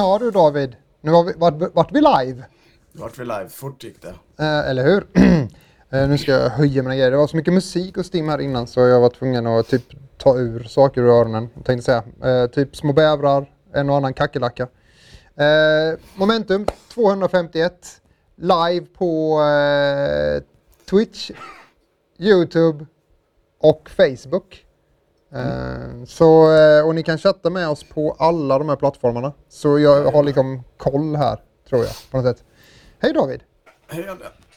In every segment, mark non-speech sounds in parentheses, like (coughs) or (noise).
Ja du David, nu har vi, vart, vart vi live. Vart vi live, fort gick det. Eh, eller hur? (clears throat) eh, nu ska jag höja mina grejer. Det var så mycket musik och stim här innan så jag var tvungen att typ ta ur saker ur öronen. Tänkte säga. Eh, typ små bävrar, en och annan kackerlacka. Eh, momentum 251. Live på eh, Twitch, Youtube och Facebook. Eh, så, eh, och ni kan chatta med oss på alla de här plattformarna. Så jag har liksom koll här, tror jag, på något sätt. Hej David! Hej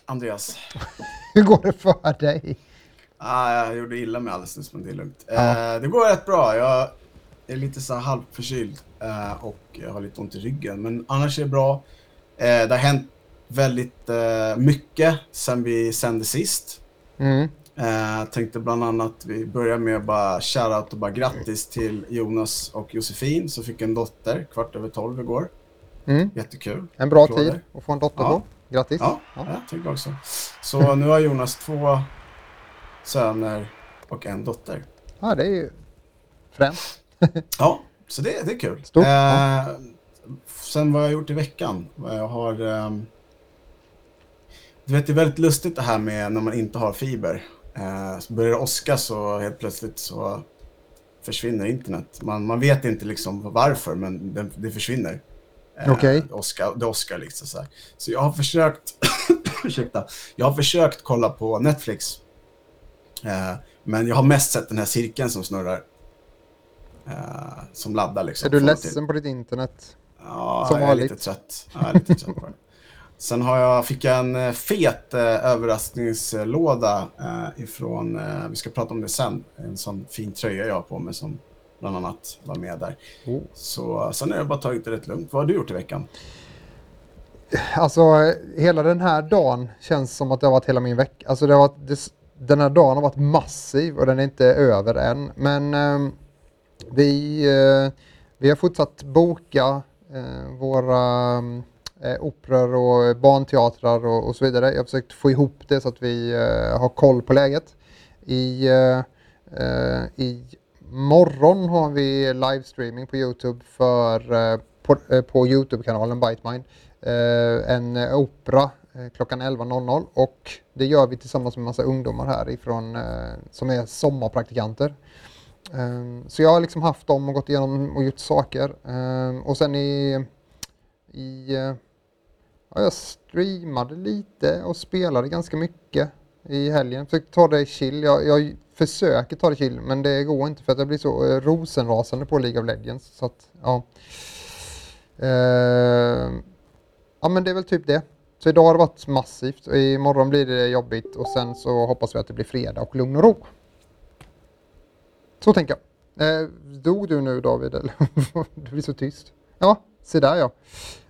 Andreas. (laughs) Hur går det för dig? Ah, jag gjorde illa med alldeles nyss, men det är lugnt. Ja. Eh, det går rätt bra. Jag är lite så halvförkyld eh, och jag har lite ont i ryggen. Men annars är det bra. Eh, det har hänt väldigt eh, mycket sen vi sände sist. Mm. Eh, tänkte bland annat, vi börjar med bara shoutout och bara grattis till Jonas och Josefin som fick en dotter kvart över tolv igår. Mm. Jättekul. En bra Applåder. tid att få en dotter ja. på. Grattis. Ja, ja. jag tycker också. Så nu har Jonas två söner och en dotter. Ja, det är ju fränt. (laughs) ja, så det, det är kul. Stort. Eh, sen vad jag har gjort i veckan. Jag har... Eh, du vet, det är väldigt lustigt det här med när man inte har fiber. Eh, så börjar det åska så helt plötsligt så försvinner internet. Man, man vet inte liksom varför, men det, det försvinner. Eh, Okej. Okay. Det Oscar liksom så här. Så jag har försökt, (coughs) ursäkta, jag har försökt kolla på Netflix. Eh, men jag har mest sett den här cirkeln som snurrar. Eh, som laddar liksom. Är du ledsen till. på ditt internet? Ja, som jag är lite trött. Jag är lite trött på det. Sen har jag, fick jag en eh, fet eh, överraskningslåda eh, ifrån, eh, vi ska prata om det sen, en sån fin tröja jag har på mig som bland annat var med där. Oh. Så sen har jag bara tagit det rätt lugnt. Vad har du gjort i veckan? Alltså hela den här dagen känns som att det har varit hela min vecka. Alltså det har varit, det, den här dagen har varit massiv och den är inte över än. Men eh, vi, vi har fortsatt boka eh, våra eh, operor och barnteatrar och, och, så vidare. Jag har försökt få ihop det så att vi eh, har koll på läget. I, eh, eh I morgon har vi livestreaming på Youtube för, eh, på, eh, på Youtube-kanalen Bitemind. Eh, en opera klockan 11.00 och det gör vi tillsammans med massa ungdomar härifrån som är sommarpraktikanter. Ehm, så jag har liksom haft dem och gått igenom och gjort saker. Ehm, och sen i, i Ja, jag streamade lite och spelade ganska mycket i helgen. Försökte ta det chill. Jag, jag försöker ta det chill men det går inte för att jag blir så eh, rosenrasande på League of Legends. Så att, ja. Eh, ja men det är väl typ det. Så idag har det varit massivt. Imorgon blir det jobbigt och sen så hoppas vi att det blir fredag och lugn och ro. Så tänker jag. Eh, dog du nu David? Eller? (laughs) du blir så tyst. Ja, se där ja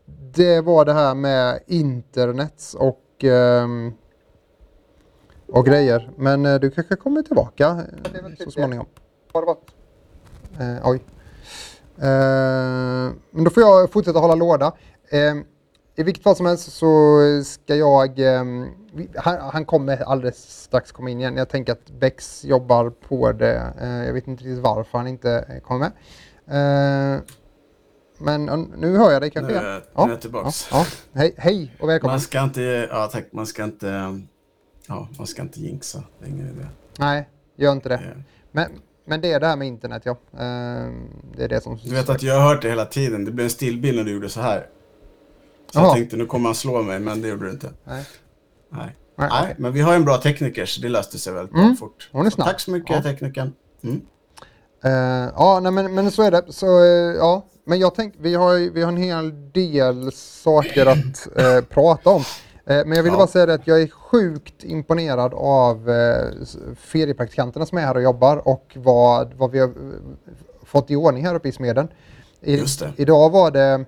det var det här med internets och, um, och grejer. Men uh, du kanske kommer tillbaka uh, så småningom. Har det varit? Uh, oj. men då får jag fortsätta hålla låda. Ehm, I vilket fall som helst så ska jag... Um, han, han, kommer alldeles strax komma in igen. Jag tänker att Bex jobbar på det. jag vet inte riktigt varför han inte kommer med. Men nu hör jag dig kanske igen. Nu är jag tillbaks. Ja, ja. Hej, hej och välkommen. Man ska inte, ja tack, man ska inte, ja, man ska inte jinxa. Det är ingen idé. Nej, gör inte det. Yeah. Men, men det är det här med internet, ja. Ehm, det är det som... Du vet att jag har hört det hela tiden. Det blev en stillbild när du gjorde så här. Så Aha. jag tänkte, nu kommer han slå mig, men det gjorde du inte. Nej. Nej. Nej, Nej, men vi har en bra tekniker, så det löste sig väldigt mm. fort. Hon är snabb. tack så mycket, ja. teknikern. Mm. Uh, ja, nej, men, men så är det. Så, uh, ja, men jag tänkte, vi har, vi har en hel del saker att uh, (clears throat) prata om. men jag vill ja. bara säga det att jag är sjukt imponerad av feriepraktikanterna som är här och jobbar och vad, vad vi har fått i ordning här uppe i Smeden. I, Just det. Idag var det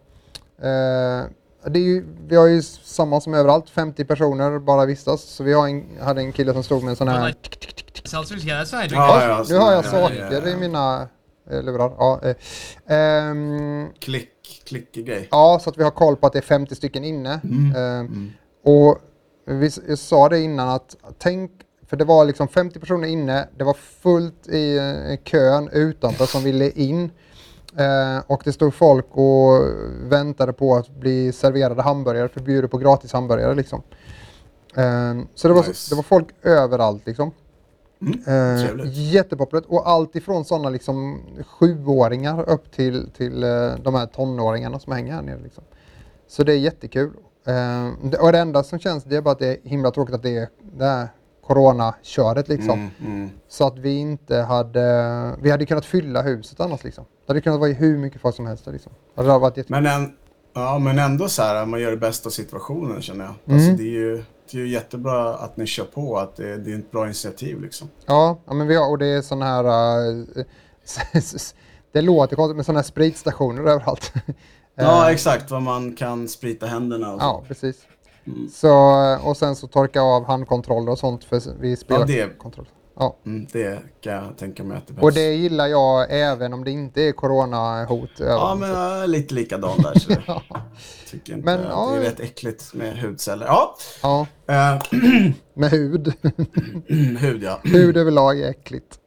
det är ju, vi har ju samma som överallt, 50 personer bara vistas. Så vi har en, hade en kille som stod med en sån här... Ja, ja, nu har jag saker ja, ja, i mina lurar. Ja, eh, um, klick, klick grej. Ja, så att vi har koll på att det är 50 stycken inne. Mm. Uh, mm. Och vi, jag sa det innan att tänk, För det var liksom 50 personer inne, det var fullt i eh, kön utanför som ville in. Eh, och det stod folk och väntade på att bli serverade hamburgare, för bjuder på gratis hamburgare liksom. Eh, så det var, Nice. det var folk överallt liksom. Mm, Eh, jättepopulärt och allt ifrån sådana liksom sjuåringar upp till, till eh, de här tonåringarna som hänger här nere. Liksom. Så det är jättekul. Eh, och det enda som känns det är bara att det är himla tråkigt att det är det här coronaköret liksom. Mm, mm. Så att vi inte hade, vi hade kunnat fylla huset annars liksom. Det hade kunnat vara hur mycket folk som helst där, liksom. Det hade varit jättekul. Men, en, ja, men ändå så här, man gör det bästa av situationen känner jag. Mm. Alltså, det, är ju, det är ju jättebra att ni kör på, att det, det är ett bra initiativ liksom. Ja, ja men vi har, och det är sådana här, eh, (laughs) det låter konstigt med sådana här spritstationer överallt. (laughs) Ja, Eh, exakt. Vad man kan sprita händerna och så. Ja, precis. Mm. Så, och sen så torka av handkontroller och sånt för vi spelar Ja, det- kontroll. Ja. Mm, det kan jag tänka mig att det behövs. Och det gillar jag även om det inte är coronahot. Ja, men jag är lite likadan där. Så (laughs) Ja. tycker inte Men, ja. det är rätt äckligt med hudceller. Ja, ja, eh, (clears throat) med hud. (clears throat) hud ja. (clears throat) hud överlag är äckligt.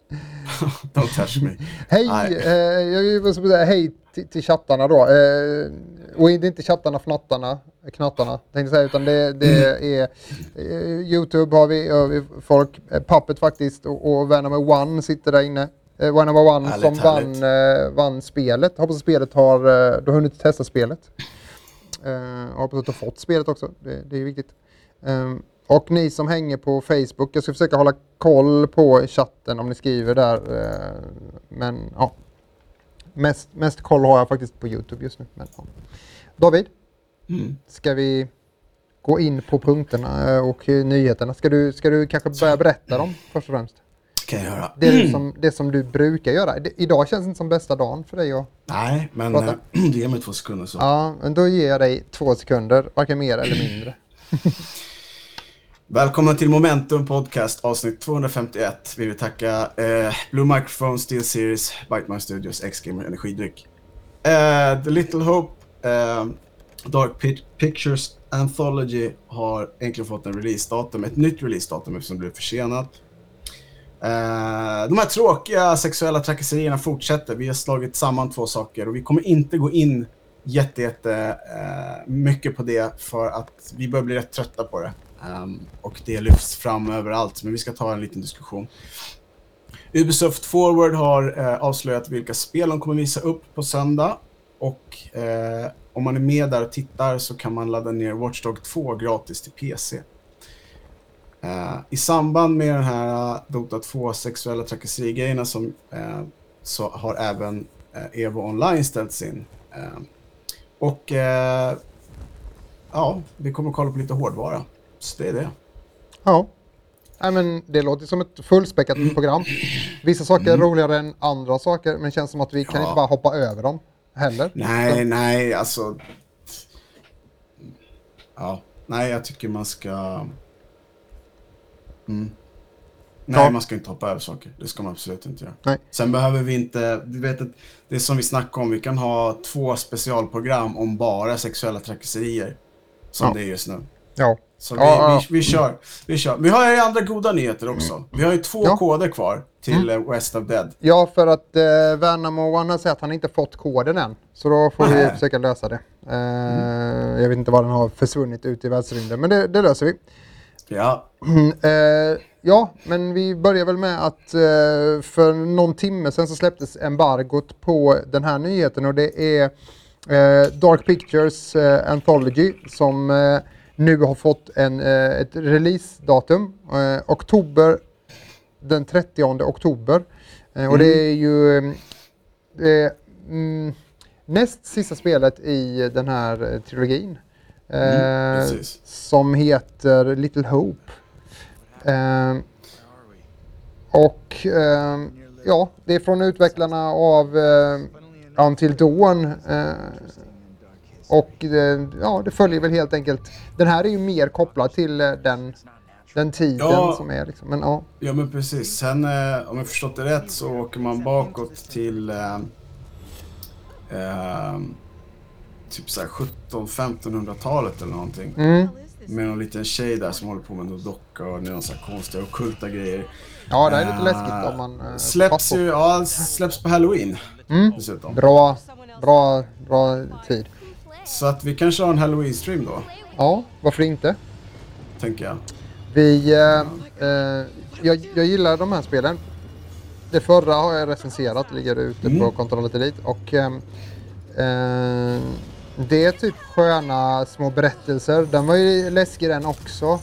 Don't touch me. Hej, eh, jag vill säga hej till, till chattarna då. Eh, och det är inte chattarna, fnattarna, knattarna, tänkte säga, utan det, det är eh, Youtube har vi, folk, eh, Puppet faktiskt och, och Venom One sitter där inne. Eh, Venom One Härligt, som vann, eh, vann spelet. Hoppas att spelet har, eh, du har hunnit testa spelet. Eh, hoppas att du har fått spelet också, det, det är viktigt. Ehm, och ni som hänger på Facebook, jag ska försöka hålla koll på chatten om ni skriver där. men ja, mest, mest koll har jag faktiskt på Youtube just nu. Men, ja. David, Mm. ska vi gå in på punkterna eh, och nyheterna? Ska du, ska du kanske börja berätta dem först och främst? kan jag göra. Det, är du som, det som du brukar göra. Det, idag känns inte som bästa dagen för dig. Och, Nej, men Prata. eh, (clears throat) ge mig två sekunder så. ja, men då ger jag dig två sekunder, varken mer eller mindre. (laughs) Välkommen till Momentum Podcast avsnitt 251. Vi vill tacka eh, Blue Microphone, Steel Series, Bytemine Studios, X-Gamer Energidryck. Eh, The Little Hope, eh, Dark P Pictures Anthology har äntligen fått en releasedatum, ett nytt releasedatum eftersom det blev försenat. Uh, de här tråkiga sexuella trakasserierna fortsätter. Vi har slagit samman två saker och vi kommer inte gå in jätte, jätte uh, mycket på det för att vi börjar bli rätt trötta på det. Um, och det lyfts fram överallt, men vi ska ta en liten diskussion. Ubisoft Forward har uh, avslöjat vilka spel de kommer visa upp på söndag. Och om man är med där och tittar så kan man ladda ner Watch Dogs 2 gratis till PC. Eh, I samband med den här eh, Dota 2 sexuella trakasseriegrejerna som eh, så har även eh, Evo Online ställts in. Och ja, vi kommer kolla på lite hårdvara. Så det är det. Ja. Nej, men det låter som ett fullspäckat program. Vissa saker är roligare än andra saker, men det känns som att vi kan Ja. inte bara hoppa över dem heller. Nej, nej, alltså. Ja, nej, jag tycker man ska. Mm. Nej, man ska inte hoppa över saker. Det ska man absolut inte göra. Nej. Sen behöver vi inte, du vet att det är som vi snackade om, vi kan ha två specialprogram om bara sexuella trakasserier. Som Ja. det är just nu. Ja. Så vi, ja. Vi, vi kör. Vi kör. Vi har ju andra goda nyheter också. Vi har ju två Ja. koder kvar till eh, West of Dead. Ja, för att eh, Värnamo One sagt att han inte fått koden än. Så då får vi Nähä. försöka lösa det. Eh, Jag vet inte var den har försvunnit ut i världsrymden, men det, det löser vi. Ja, Eh, ja, men vi börjar väl med att eh, för någon timme sedan så släpptes embargot på den här nyheten och det är eh, Dark Pictures eh, Anthology som nu har fått en, eh, ett releasedatum. Eh, oktober, den 30 oktober. Eh, och det är ju det, mm, näst sista spelet i den här trilogin. Mm, Eh, som heter Little Hope. Eh, och eh, ja, det är från utvecklarna av Until Dawn. Och eh, ja, det följer väl helt enkelt. Den här är ju mer kopplad till eh, den, den tiden Ja. som är liksom. Men ja, Ja men precis. Sen eh, om jag förstått det rätt så åker man bakåt till eh, eh, typ såhär 17-1500-talet eller någonting. mm, med någon liten tjej där som håller på med någon docka och någon sån här konstiga ockulta grejer. Ja, det är lite läskigt om man... eh, Släpps ju, ja, släpps på halloween Mm. dessutom. Bra, bra, bra tid. Så att vi kanske har en halloween-stream då, Ja, varför inte? tänker jag. Vi, eh, eh, jag, jag gillar de här spelen. Det förra har jag recenserat, ligger ute Mm. på Kontrollet Elite. Och ehm, eh, det är typ sköna små berättelser. Den var ju läskig den också.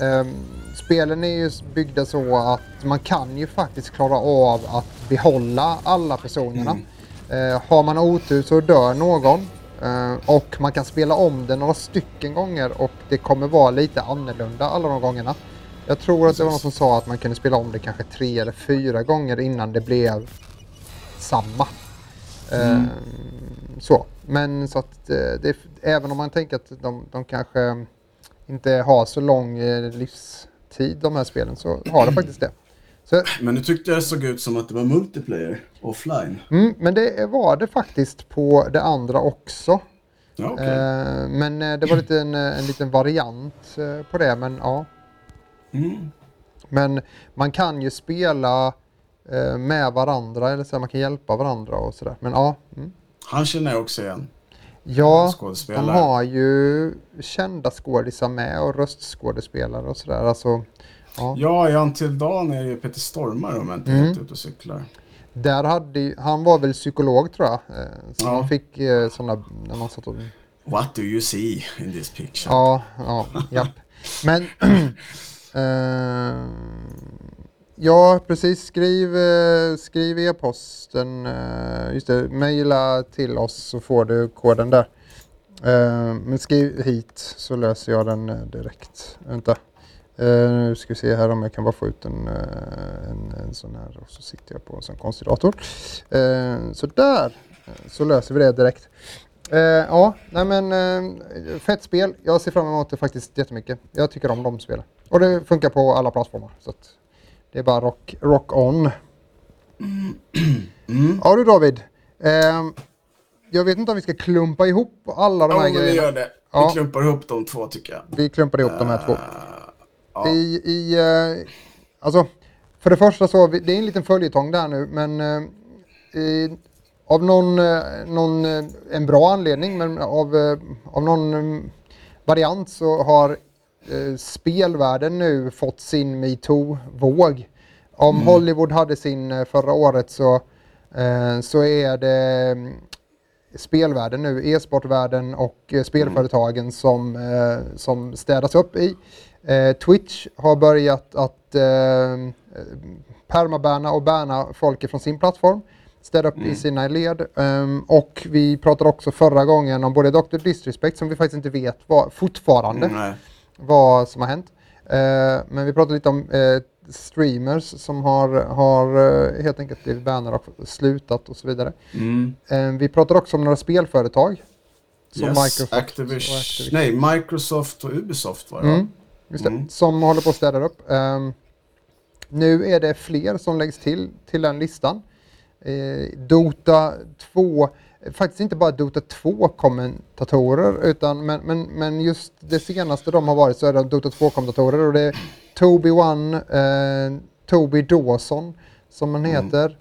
Ehm, spelen är ju byggda så att man kan ju faktiskt klara av att behålla alla personerna. Eh, har man otur så dör någon. Eh, och man kan spela om det några stycken gånger och det kommer vara lite annorlunda alla de gångerna. Jag tror att det var någon som sa att man kunde spela om det kanske tre eller fyra gånger innan det blev samma. Eh, så. Men så att eh, det, även om man tänker att de, de kanske inte har så lång livstid de här spelen så har det faktiskt det. Så, Men nu tyckte jag det såg ut som att det var multiplayer offline. mm, men det var det faktiskt på det andra också. Ja, okej. Eh, men eh, det var lite en, eh, en liten variant eh, på det. Men ja. Mm. Men man kan ju spela eh, med varandra eller så man kan hjälpa varandra och sådär. Men ja. Mm. Han känner jag också igen. Ja, de har ju kända skådisar med och röstskådespelare och sådär. Alltså, ja. Ja, i Until Dawn är ju Peter Stormare om jag inte är Mm. ute och cyklar. Där hade han var väl psykolog tror jag. Eh, så Ja. han fick eh, sådana, när man satt och What do you see in this picture? Ja, ja, japp. Men... (clears throat) eh, ja, precis. Skriv, eh, skriv e-posten. eh, just det, mejla till oss så får du koden där. Men skriv hit så löser jag den direkt. Vänta. Eh, nu ska vi se här om jag kan bara få ut en, eh, en, en sån här och så sitter jag på en sån konstig dator. Eh, så där så löser vi det direkt. Ja, nej men fett spel. Jag ser fram emot det faktiskt jättemycket. Jag tycker om de spelen. Och det funkar på alla plattformar. Så det är bara rock, rock on. Mm. Ja du David. Jag vet inte om vi ska klumpa ihop alla de Ja, här men vi grejerna. gör det. Ja. Vi klumpar ihop de två tycker jag. Vi klumpar ihop de här två. Ja. I, i, eh, alltså, för det första så, det är en liten följetong där nu, men eh, i, av någon, eh, någon, eh, en bra anledning, men av, eh, av någon eh, variant så har eh, spelvärlden nu fått sin metoo-våg. Om Hollywood hade sin förra året så, så är det mm, spelvärlden nu, e-sportvärlden och spelföretagen som, eh, som städas upp i. Eh, Twitch har börjat att eh, permabanna och banna folk från sin plattform. Städa upp i sina led. Ehm, och vi pratade också förra gången om både Dr. Disrespect som vi faktiskt inte vet vad, fortfarande Mm, vad som har hänt. Eh, men vi pratade lite om eh, streamers som har, har eh, helt enkelt blivit bannade och slutat och så vidare. Mm. Eh, vi pratade också om några spelföretag. Som Yes, Microsoft Activision. och Activision. Nej, Microsoft och Ubisoft var det? Mm, just det, Mm. som håller på att städa upp. Ehm, nu är det fler som läggs till till den listan. Eh, Dota 2, eh, faktiskt inte bara Dota 2-kommentatorer, utan men, men, men just det senaste de har varit så är det Dota 2-kommentatorer och det är Toby One, eh, Toby Dawson som han heter.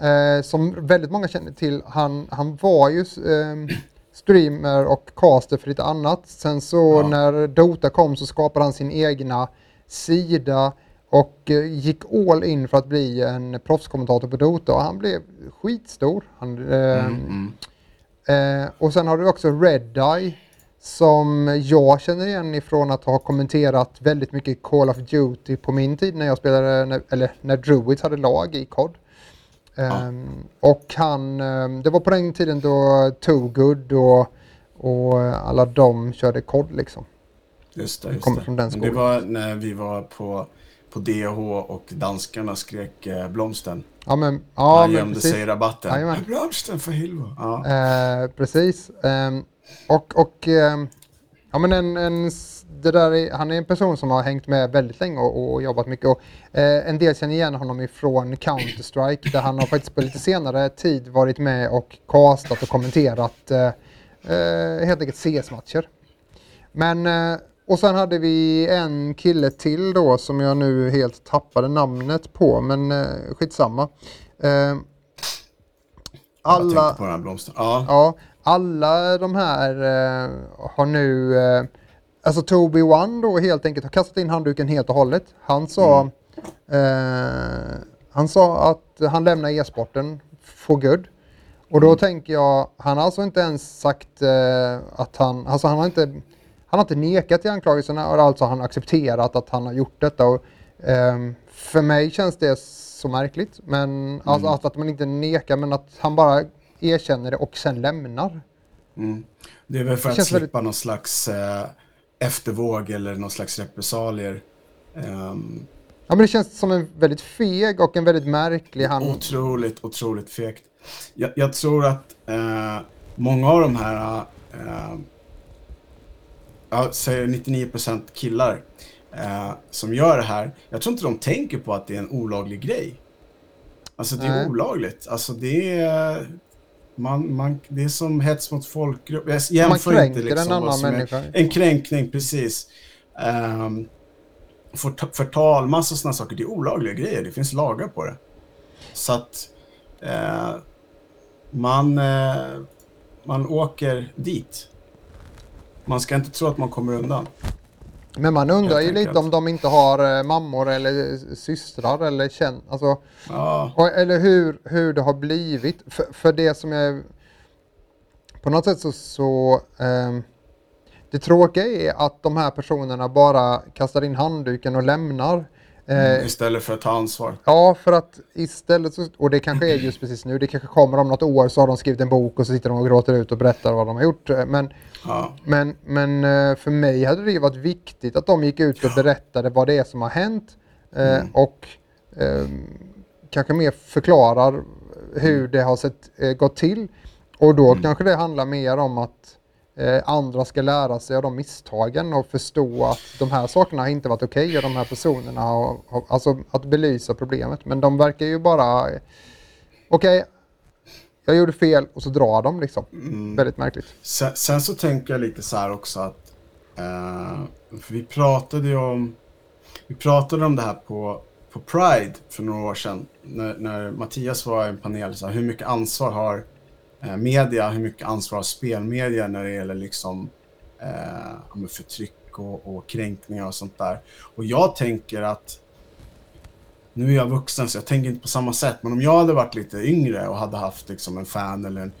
Eh, som väldigt många känner till. Han, han var ju eh, streamer och caster för lite annat. Sen så Ja. när Dota kom så skapade han sin egna sida och eh, gick all in för att bli en proffskommentator på Dota och han blev skitstor. Han, eh, Mm. Eh, och sen har du också Red Eye som jag känner igen ifrån att ha kommenterat väldigt mycket Call of Duty på min tid när jag spelade, när, eller när Druids hade lag i COD. Ehm, Och han, ehm, det var på den tiden då Too Good och, och alla de körde COD liksom. Just det, just det. från den Men det var när vi var på, på DH och danskarna skrek eh, Blomsten. Ja men, ja Han men gömde precis. sig i rabatten. Jajamän. Blomsten för helvete. Ja. Eh, precis. Ehm, och och ehm, ja, men en, en, det där är, han är en person som har hängt med väldigt länge och, och jobbat mycket. Och, eh, en del känner igen honom ifrån Counter-Strike där han har faktiskt på lite senare tid varit med och castat och kommenterat eh, eh, helt enkelt CS-matcher. Men eh, och sen hade vi en kille till då som jag nu helt tappade namnet på, men eh, skitsamma. Eh, Jag alla, tänkte på den här blomstern. Ja. ja, alla de här eh, har nu, eh, alltså Toby One då helt enkelt har kastat in handduken helt och hållet. Han sa, eh, han sa att han lämnar e-sporten for good. Och då tänker jag, han har alltså inte ens sagt eh, att han, alltså han har inte, han har inte nekat till anklagelserna och alltså han accepterat att han har gjort detta. Och, ehm, för mig känns det så märkligt, men alltså att, att man inte nekar men att han bara erkänner det och sen lämnar. Mm. Det är väl för Det att slippa väldigt- någon slags eh, eftervåg eller någon slags repressalier. Ehm, Ja men det känns som en väldigt feg och en väldigt märklig han. Otroligt, otroligt fegt. Jag, jag tror att eh, många av de här, eh, jag säger 99% killar eh, som gör det här, jag tror inte de tänker på att det är en olaglig grej. Alltså det är Nej. olagligt. Alltså det är, man, man, det är som hets mot folkgrupp. Jag Man jämför kränker inte liksom en annan människa. En kränkning, precis. Um, förtal, massa sådana saker. Det är olagliga grejer. Det finns lagar på det. Så att eh, man, eh, man åker dit. Man ska inte tro att man kommer undan. Men man undrar ju lite om de inte har eh, mammor eller systrar eller känn, alltså, Ja, och, eller hur, hur det har blivit. För, för det som är, på något sätt så, så ehm, det tråkiga är att de här personerna bara kastar in handduken och lämnar. Eh, istället för att ta ansvar. Ja, för att istället så, och det kanske är just precis nu, det kanske kommer om något år så har de skrivit en bok och så sitter de och gråter ut och berättar vad de har gjort. Eh, Men, Ja, men, men eh, för mig hade det varit viktigt att de gick ut och berättade vad det är som har hänt eh, och eh, kanske mer förklarar hur det har sett, gått till. Och då kanske det handlar mer om att eh, andra ska lära sig av de misstagen och förstå att de här sakerna har inte varit okej och de här personerna har, har, alltså att belysa problemet. Men de verkar ju bara, okej, jag gjorde fel och så drar de liksom. Väldigt märkligt. Sen, sen så tänker jag lite så här också att eh, vi pratade ju om vi pratade om det här på, på Pride för några år sedan när, när Mattias var i en panel. Så här, hur mycket ansvar har media, hur mycket ansvar har spelmedia när det gäller liksom eh, förtryck och, och kränkningar och sånt där. Och jag tänker att nu är jag vuxen så jag tänker inte på samma sätt. Men om jag hade varit lite yngre och hade haft liksom en fan eller en,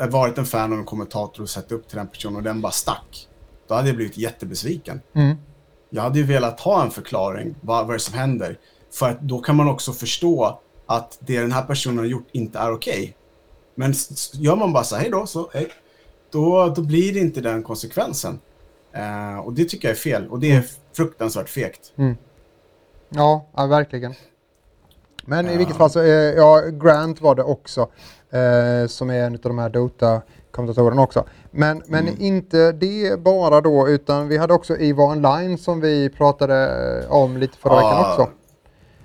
äh, varit en fan av en kommentator och sett upp till den personen och den bara stack. Då hade jag blivit jättebesviken. Mm. Jag hade ju velat ha en förklaring. Vad, vad är det som händer? För att då kan man också förstå att det den här personen har gjort inte är okej. Men gör man bara så här, hej då, så hej. Då, då blir det inte den konsekvensen. Eh, och det tycker jag är fel. Och det är fruktansvärt fegt. Ja, ja verkligen. Men i Ja. vilket fall så, eh, ja, Grant var det också, eh, som är en av de här Dota-kommentatorerna också. Men, men inte det bara då, utan vi hade också EVO Online som vi pratade eh, om lite förra Ja. veckan också.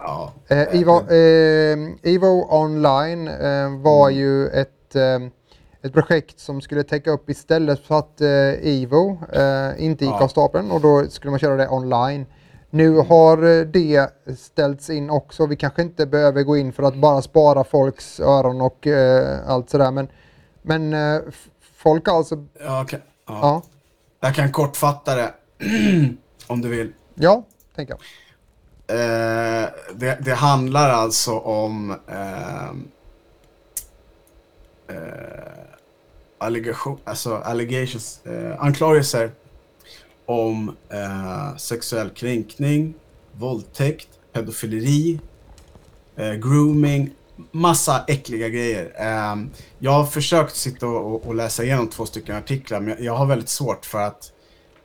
Ja. Eh, Evo, eh, Evo Online eh, var ju ett, eh, ett projekt som skulle täcka upp istället för att eh, Evo eh, inte gick Ja. av stapeln och då skulle man köra det online. Nu har eh, det ställts in också. Vi kanske inte behöver gå in för att bara spara folks öron och eh, allt sådär men, men eh, folk har alltså, Ja, okej. ja. ja, Jag kan kortfatta det. (clears throat) om du vill. ja, tänker jag. Eh, det, det handlar alltså om ehm, eh, allegation, alltså allegations, eh, anklagelser om eh, sexuell kränkning, våldtäkt, pedofileri, eh, grooming, massa äckliga grejer. Ehm, jag har försökt sitta och, och, läsa igenom två stycken artiklar men jag, jag har väldigt svårt för att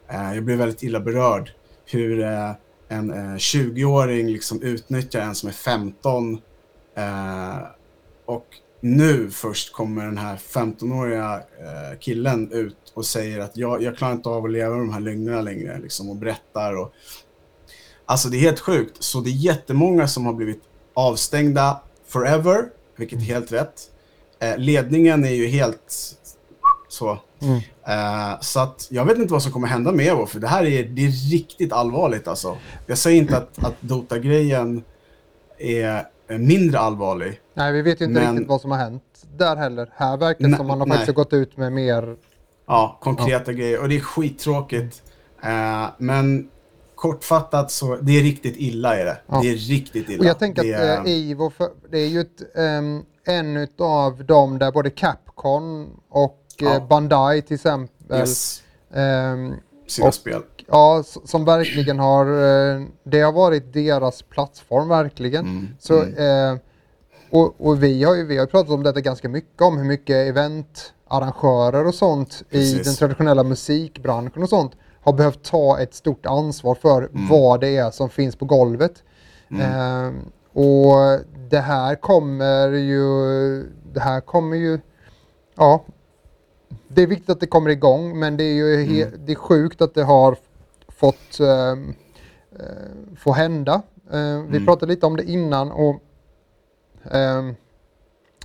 eh, jag blir väldigt illa berörd hur eh, en eh, 20-åring liksom utnyttjar en som är 15 eh, och nu först kommer den här 15-åriga eh, killen ut och säger att jag, jag klarar inte av att leva med de här lögnerna längre liksom, och berättar. Och... Alltså det är helt sjukt. Så det är jättemånga som har blivit avstängda forever, vilket är helt rätt. Eh, ledningen är ju helt så. Mm. Eh, så att jag vet inte vad som kommer hända med Evo, för det här är, det är riktigt allvarligt alltså. Jag säger inte att, att Dota-grejen är är mindre allvarlig. Nej, vi vet ju inte Men- riktigt vad som har hänt där heller. Här verkar det som man har nej. faktiskt gått ut med mer... Ja, konkreta grejer. Och det är skittråkigt. Eh, men kortfattat så, det är riktigt illa är det. Ja. Det är riktigt illa. Och jag tänker det att eh, Ivo, för, det är ju ett, ehm, en av dem där både Capcom och Ja. Bandai till exempel, yes, ehm, sina och- spel. ja, som verkligen har, eh, det har varit deras plattform verkligen. Mm, Så, mm. eh, och, och vi har ju vi har pratat om detta ganska mycket, om hur mycket eventarrangörer och sånt i Precis. den traditionella musikbranschen och sånt har behövt ta ett stort ansvar för Mm. vad det är som finns på golvet. Eh, och det här kommer ju, det här kommer ju, ja, det är viktigt att det kommer igång men det är ju Mm. det är sjukt att det har fått eh, få hända. Vi Mm. pratade lite om det innan och ehm,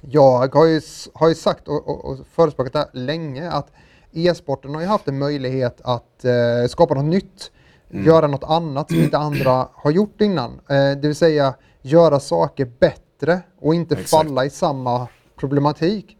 jag har ju, har ju sagt och, och, och förespråkat det här länge att e-sporten har ju haft en möjlighet att eh, skapa något nytt, Mm. göra något annat som inte andra (clears throat) har gjort innan. Det vill säga göra saker bättre och inte Exakt. falla i samma problematik.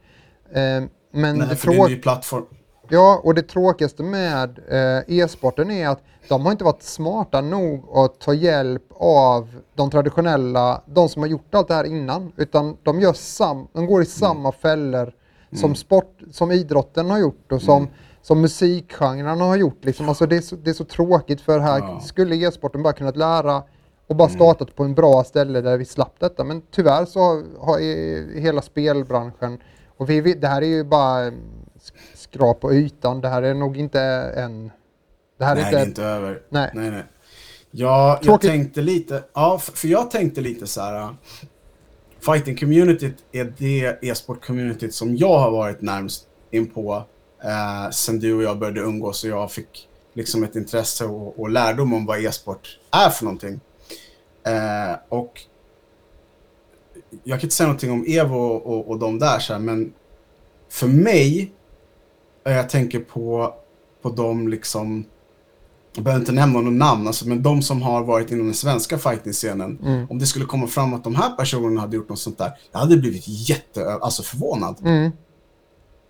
Eh, men Nej, det, för det är en ny plattform. Ja, och det tråkigaste med eh, e-sporten är att de har inte varit smarta nog att ta hjälp av de traditionella, de som har gjort allt det här innan, utan de, gör sam, de går i samma fällor som sport, som idrotten har gjort och som, som musikgenrerna har gjort. Liksom. Alltså det, är så, det är så tråkigt för här Ja. skulle e-sporten bara kunnat lära och bara startat på en bra ställe där vi slapp detta. Men tyvärr så har, har hela spelbranschen, och vi, det här är ju bara sk- skrap på ytan, det här är nog inte en... Det här Nej, är det är inte... inte över. Nej. nej. nej. Ja, jag Tråkigt. tänkte lite, ja, för jag tänkte lite så här. uh, Fighting communityt är det e-sport-communityt som jag har varit närmst in på eh, sen du och jag började umgås och jag fick liksom ett intresse och, och lärdom om vad e-sport är för någonting. Eh, och jag kan inte säga någonting om Evo och, och de där så här, men för mig, jag tänker på, på de liksom, jag behöver inte nämna någon namn, alltså, men de som har varit inom den svenska fighting-scenen, Mm. om det skulle komma fram att de här personerna hade gjort något sånt där, jag hade blivit jätte, alltså förvånad. Mm,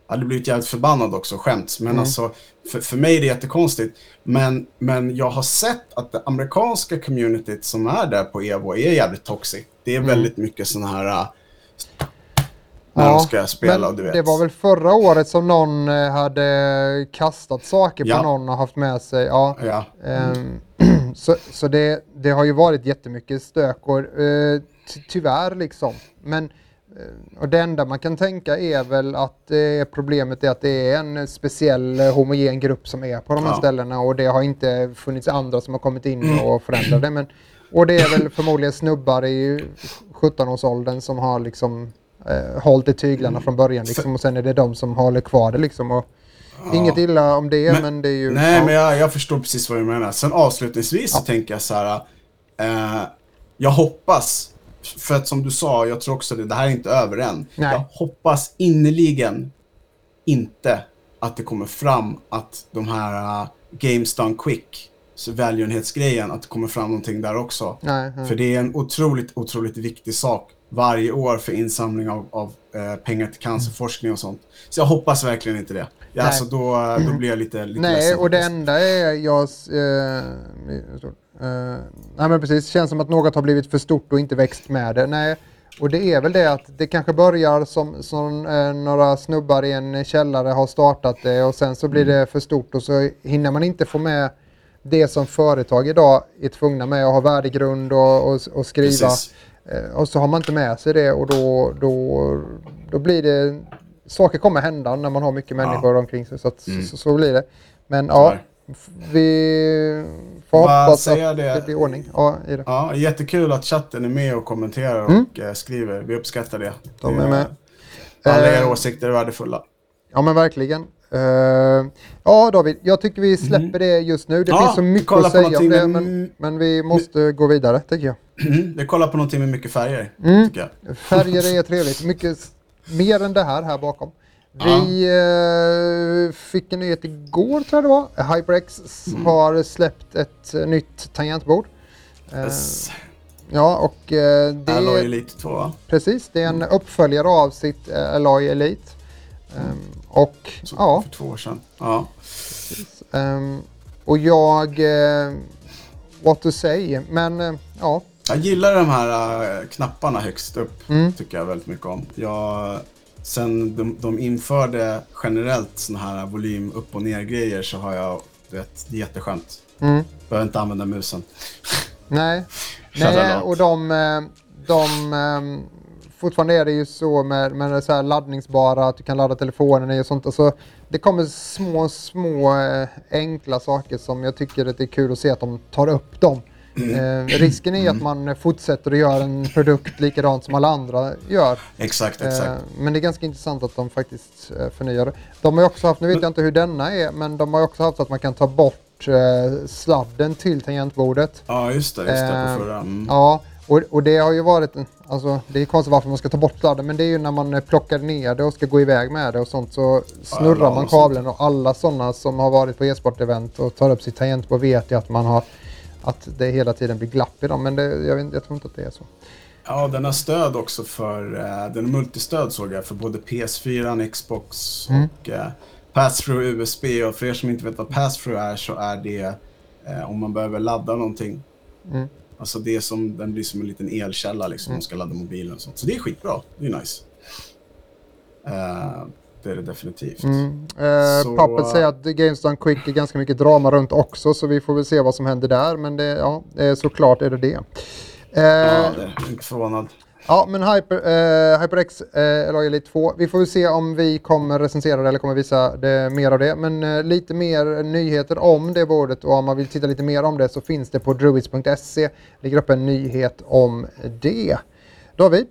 Jag hade blivit jävligt förbannad också, skämt. Men Mm. alltså, för, för mig är det jättekonstigt. Men, men jag har sett att det amerikanska communityt som är där på Evo är jävligt toxic. Det är Mm. väldigt mycket sådana här... äh, När de ska spela, men och du vet. det var väl förra året som någon eh, hade kastat saker Ja. på någon och haft med sig. Ja. Ja. Ehm, (clears throat) så så det, det har ju varit jättemycket stök och eh, ty- tyvärr liksom. Men och det enda man kan tänka är väl att eh, problemet är att det är en speciell homogen grupp som är på de här Ja. ställena och det har inte funnits andra som har kommit in (clears throat) och förändrat det. Men, och det är väl förmodligen snubbar i 17-årsåldern som har liksom eh, hållit i tyglarna från början liksom, och sen är det de som håller kvar det liksom. Och, Inget illa om det men, Men- det är ju... Nej, ja. men jag, jag förstår precis vad du menar. Sen avslutningsvis så tänker jag så här. Eh, jag hoppas, för att som du sa, jag tror också det, det här är inte över än. Nej. Jag hoppas innerligen inte att det kommer fram att de här uh, Games Done Quick, välgörenhetsgrejen, att det kommer fram någonting där också. Nej, nej. För det är en otroligt, otroligt viktig sak varje år för insamling av, av eh, pengar till cancerforskning och sånt. Så jag hoppas verkligen inte det. Ja, alltså då, då blir jag lite, lite Nej, ledsen och det enda är jag... Eh, eh, nej men precis, känns som att något har blivit för stort och inte växt med det. Nej, och det är väl det att det kanske börjar som, som eh, några snubbar i en källare har startat det och sen så blir Mm. det för stort och så hinner man inte få med det som företag idag är tvungna med att ha värdegrund och, och, och skriva. Eh, Och så har man inte med sig det och då, då, då blir det... Saker kommer hända när man har mycket människor omkring sig. Så, att, Mm. så, så blir det. Men ja, vi får Vad hoppas att det? det? blir ordning ja, i det. Ja, jättekul att chatten är med och kommenterar Mm. och eh, skriver. Vi uppskattar det. De är med. Alla Eh, era åsikter är värdefulla. Ja men verkligen. Eh, ja David, jag tycker vi släpper det just nu. Det Mm. Ja, finns så mycket att säga om det med- men, men vi måste gå vidare tycker jag. Vi kollar på någonting med mycket färger, Mm. Färger är trevligt. Mycket mer än det här här bakom. Vi eh, fick en nyhet igår tror jag det var. HyperX Mm. har släppt ett eh, nytt tangentbord. Yes. ja, och det Alloy Elite 2 va? precis, det är en uppföljare av sitt Alloy Elite. Ehm, och Så, ja, För två år sedan. Ja. ehm, och jag, eh, what to say, men eh, ja. Jag gillar de här äh, knapparna högst upp. Mm. Tycker jag väldigt mycket om. Jag, sen de, de införde generellt såna här volym upp och ner grejer så har jag, du vet, det är jätteskönt. Mm. Behöver inte använda musen. Nej, (laughs) Nej och de, de ehm, fortfarande är det ju så med, med så laddningsbara, att du kan ladda telefonen och sånt. Alltså, det kommer små, små eh, enkla saker som jag tycker att det är kul att se att de tar upp dem. Mm. Eh, risken är ju att man fortsätter att göra en produkt likadant som alla andra gör. Exakt, Eh, exakt. men det är ganska intressant att de faktiskt eh, förnyar det. De har också haft, nu vet jag inte hur denna är, men de har också haft så att man kan ta bort eh, sladden till tangentbordet. Ja, just det. Just det eh, på förra. Mm. Ja, och, och det har ju varit, en- alltså det är konstigt varför man ska ta bort sladden, men det är ju när man eh, plockar ner det och ska gå iväg med det och sånt så snurrar ja, man kabeln och alla sådana som har varit på e-sport-event och tar upp sitt tangentbord vet ju att man har att det hela tiden blir glapp i dem, men det, jag, vet, jag tror inte att det är så. Ja, den har stöd också för, eh, den har multistöd såg jag, för både PS4, Xbox Mm. och eh, Pass-Through USB. Och för er som inte vet vad Pass-Through är så är det eh, om man behöver ladda någonting. Mm. Alltså det som, den blir som en liten elkälla liksom, om man ska ladda mobilen och sånt. Så det är skitbra, det är nice. Eh, det är det definitivt. Mm. Eh, Så- Puppet säger att Games Done Quick är ganska mycket drama runt också, så vi får väl se vad som händer där, men det, ja, eh, såklart är det det. Eh, Ja, det är inte förvånad. Ja, men Hyper, eh, HyperX eh, Alloy Elite 2. Vi får väl se om vi kommer recensera det eller kommer visa det, mer av det. Men eh, lite mer nyheter om det bordet och om man vill titta lite mer om det så finns det på druids.se. ligger upp en nyhet om det. David,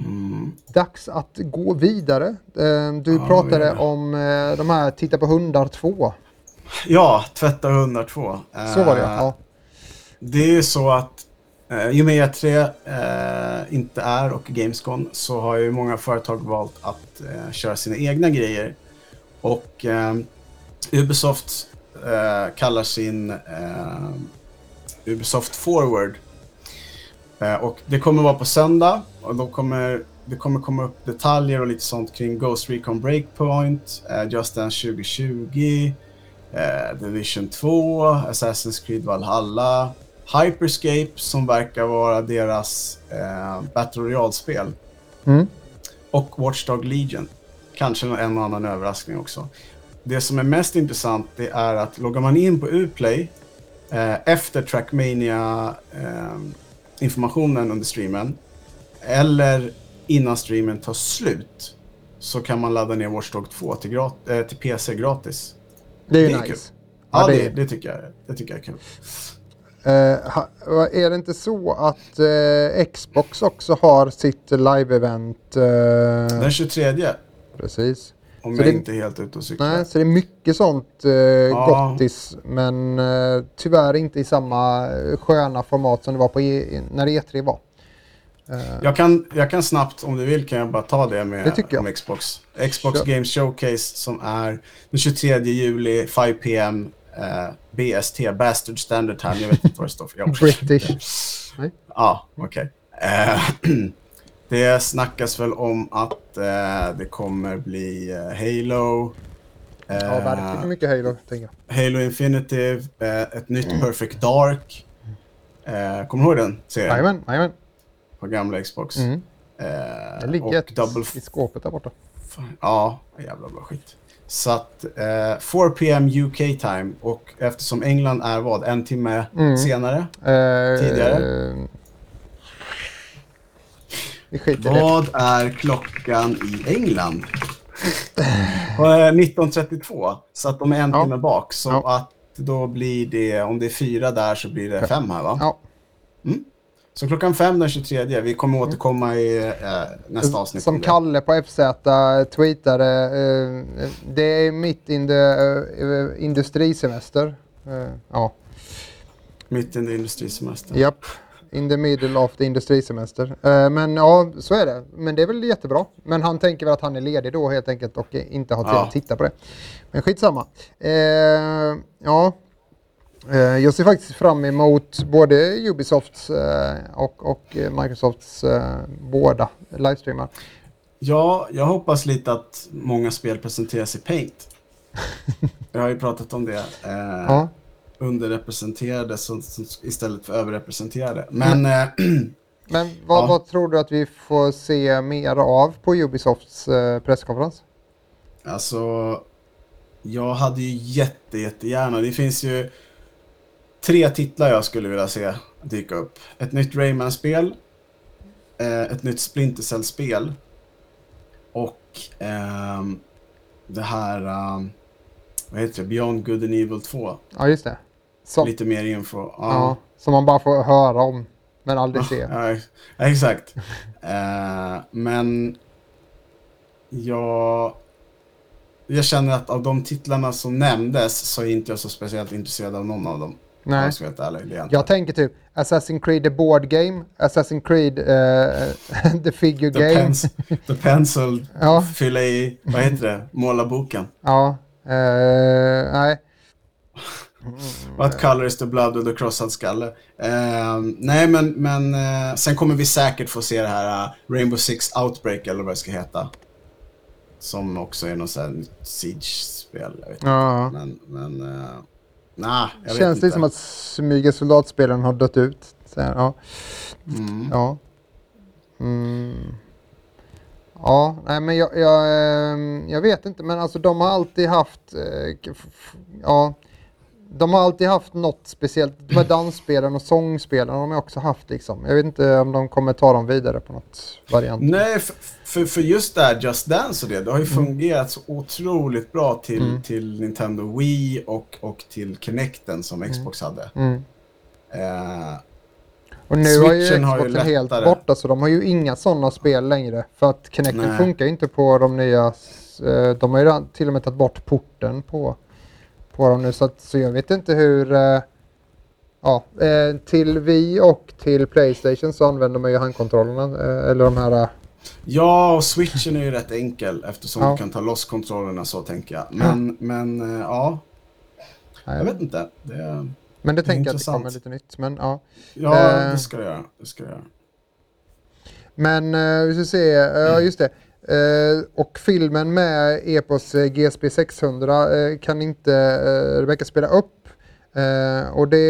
Mm. dags att gå vidare. Eh, du Ja, pratade ja. om eh, de här Titta på hundar 2. Ja, Tvätta 102. Så var det ja. Det är ju så att eh, i och med E3 eh, inte är och Gamescom så har ju många företag valt att eh, köra sina egna grejer. Och eh, Ubisoft eh, kallar sin eh, Ubisoft Forward. Eh, och det kommer vara på söndag och då kommer det kommer komma upp detaljer och lite sånt kring Ghost Recon Breakpoint, eh, Just Dance 2020, eh, Division 2, Assassin's Creed Valhalla, Hyperscape som verkar vara deras eh, Battle Royale-spel Mm. och Watchdog Legion. Kanske en och annan överraskning också. Det som är mest intressant det är att loggar man in på Uplay eh, efter Trackmania eh, under streamen eller innan streamen tar slut så kan man ladda ner Watchdog 2 till, grat- eh, till PC gratis. Det är ju Det är nice. kul. Ja, Ja, det det, tycker jag, det tycker jag är kul. Ha, är det inte så att eh, Xbox också har sitt live-event? eh, Den 23, precis. om Så jag det- inte är helt ute och cyklar. Nej, så det är mycket sånt eh, Ja. gottis, men eh, tyvärr inte i samma sköna format som det var på e- när E3 var. Eh, Jag kan, jag kan snabbt, om du vill, kan jag bara ta det med Det om Xbox. Xbox Kör. Games Showcase som är den 23 juli, 5 PM, eh, BST, Bastard Standard Time. Jag vet inte vad det står för. Jag. British. Ja, okej. Eh, (clears throat) det snackas väl om att eh, det kommer bli eh, Halo. Ja, eh, verkligen mycket Halo, tänker jag. Halo Infinitive, eh, ett nytt Perfect Dark. Kommer du ihåg den serien? Jajamän, jajamän. På gamla Xbox. Mm. Det ligger och ett Double i skåpet där borta. Fan, Ja, jävla bra skit. Så att eh, 4 PM UK time och eftersom England är vad, en timme Mm. senare. Eh, Tidigare? eh, i det. Vad är klockan i England? Och, eh, 19.32, så att de är en Ja. timme bak. Så Ja. att då blir det, om det är fyra där så blir det fem här va? Ja. Så klockan fem den 23, vi kommer återkomma i eh, nästa avsnitt. om Som. Kalle på FZ tweetade, eh, det är mitt in the, eh, industrisemester. Eh, ja, Mitt under industrisemestern. japp. in the middle of the industrisemester. Eh, men ja, så är det. Men det är väl jättebra. Men han tänker väl att han är ledig då helt enkelt och eh, inte har tid Ja. att titta på det. Men skitsamma. Eh, ja, eh, jag ser faktiskt fram emot både Ubisofts eh, och, och eh, Microsofts eh, båda livestreamar. Ja, jag hoppas lite att många spel presenteras i Paint. (laughs) Jag har ju pratat om det. Eh, Ja. Underrepresenterade så, så, istället för överrepresenterade. Men eh, (clears throat) Men vad, Ja. vad tror du att vi får se mer av på Ubisofts eh, presskonferens? alltså, jag hade ju jätte, jättegärna. Det finns ju tre titlar jag skulle vilja se dyka upp. Ett nytt Rayman-spel, eh, ett nytt Splinter Cell-spel och ehm, det här, ehm, vad heter det, Beyond Good and Evil 2. Ja, just det. Som, Lite mer info. Ja. ja, som man bara får höra om, men aldrig se. (laughs) Ja, ex- ja, exakt. Eh, men jag, jag känner att av de titlarna som nämndes så är inte jag så speciellt intresserad av någon av dem. Nej. jag ska vara ärlig. Jag tänker typ Assassin's Creed the Board Game, Assassin's Creed eh, (laughs) the Figure The, Game. pens, the Pencil, (laughs) Ja. fylla i, vad heter det, måla boken. Ja, eh, nej. (laughs) What color is the blood of the crossad skalle? Eh, nej, men, men eh, sen kommer vi säkert få se det här Rainbow Six Outbreak eller vad det ska heta. Som också är något sånt här Siege-spel. Jag vet inte. Ja. Men, men vet Känns det som att smyga soldatspelen har dött ut. Så här, ja. Mm. Ja. Mm. Ja, nej men jag, jag, ehm, jag vet inte, men alltså de har alltid haft, eh, ja, de har alltid haft något speciellt. De här dansspelen och sångspelen har de också haft liksom. Jag vet inte om de kommer ta dem vidare på något variant. Nej, för, för, för just det här Just Dance och det, det har ju Mm. fungerat så otroligt bra till, till Nintendo Wii och, och till Kinecten som Xbox hade. Mm. Eh, Och nu har ju Switchen har ju Xboxen helt borta så de har ju inga sådana spel längre. För att Kinecten Nej. funkar ju inte på de nya, eh, de har ju till och med tagit bort porten på, på dem nu. Så, att, så jag vet inte hur, eh, ja, eh, till Wii och till Playstation så använder man ju handkontrollerna, eh, eller de här, eh, ja, och Switchen är ju rätt enkel eftersom Ja. du kan ta loss kontrollerna så tänker jag. Men, men eh, ja, jag vet inte. Det, men det är tänker jag att det kommer lite nytt. Men ja. ja, det ska det göra. Det ska det göra. Men vi ska se, ja just det. Eh, och filmen med Epos eh, GSP 600 eh, kan inte uh, Rebecca spela upp. Eh, och det,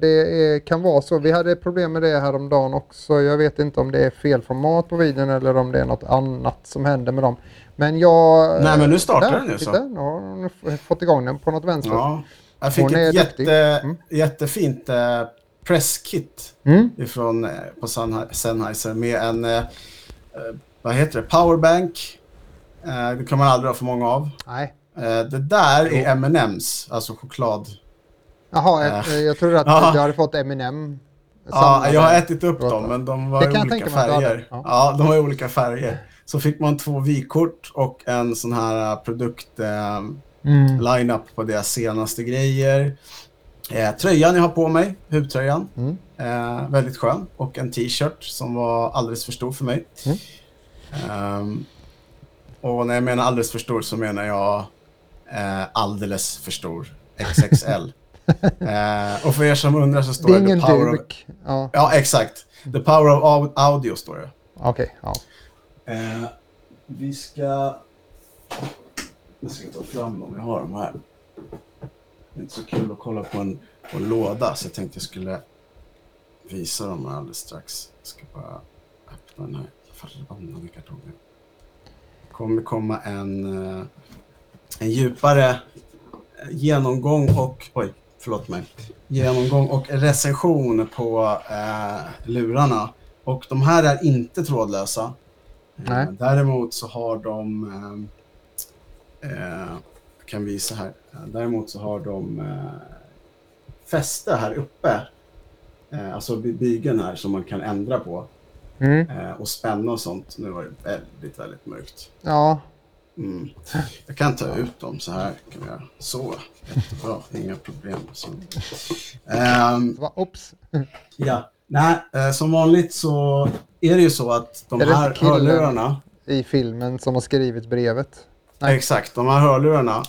det är, kan vara så. Vi hade problem med det häromdagen också. Jag vet inte om det är fel format på videon eller om det är något annat som händer med dem. Men jag... Nej, men nu startar där, den ju, så. Nu har hon fått igång den på något vänster. Ja. Jag fick Hon ett jätte, Mm. jättefint eh, presskit Mm. ifrån eh, på Sennhe- Sennheiser med en, eh, eh, vad heter det, powerbank. Eh, det kan man aldrig ha för många av. Nej. Eh, det där Jo. är M&M's, alltså choklad. Jaha, Eh. jag, jag trodde att Ja. du hade fått Eminem. Ja, jag har ätit upp dem, men de var i olika färger. Ja. Ja. de var i olika färger. Så fick man två vykort och en sån här eh, produkt eh, Mm. line-up på deras senaste grejer. Eh, tröjan jag har på mig, huvtröjan, Mm. eh, väldigt skön. Och en t-shirt som var alldeles för stor för mig. Mm. Ehm, och när jag menar alldeles för stor så menar jag eh, alldeles för stor. XXL. (laughs) eh, och för er som undrar så står Det det, the power of... Ja, Ja, exakt. The power of au- audio står det. okej. ja. Eh, vi ska... Jag ska ta fram dem, jag har dem här. Det är inte så kul att kolla på en, på en låda så jag tänkte jag skulle visa dem alldeles strax. Jag ska bara öppna den här förbannade kartongen. Det kommer komma en, eh, en djupare eh, genomgång och... Oj, förlåt mig. Genomgång och recension på eh, lurarna. Och de här är inte trådlösa. Nej. Eh, Däremot så har de... Eh, kan visa här. Däremot så har de eh, fäste här uppe. Eh, alltså by- bygeln här som man kan ändra på. Mm. Eh, och spänna och sånt. Nu var det väldigt, väldigt mörkt. Ja, Mm. Jag kan ta ut dem så här. Kan göra. Så, jättebra. Inga problem. Så. (laughs) Va, oops. Ja, Nej, eh, som vanligt så är det ju så att de här hörlurarna, I filmen som har skrivit brevet. Nej. exakt, de här hörlurarna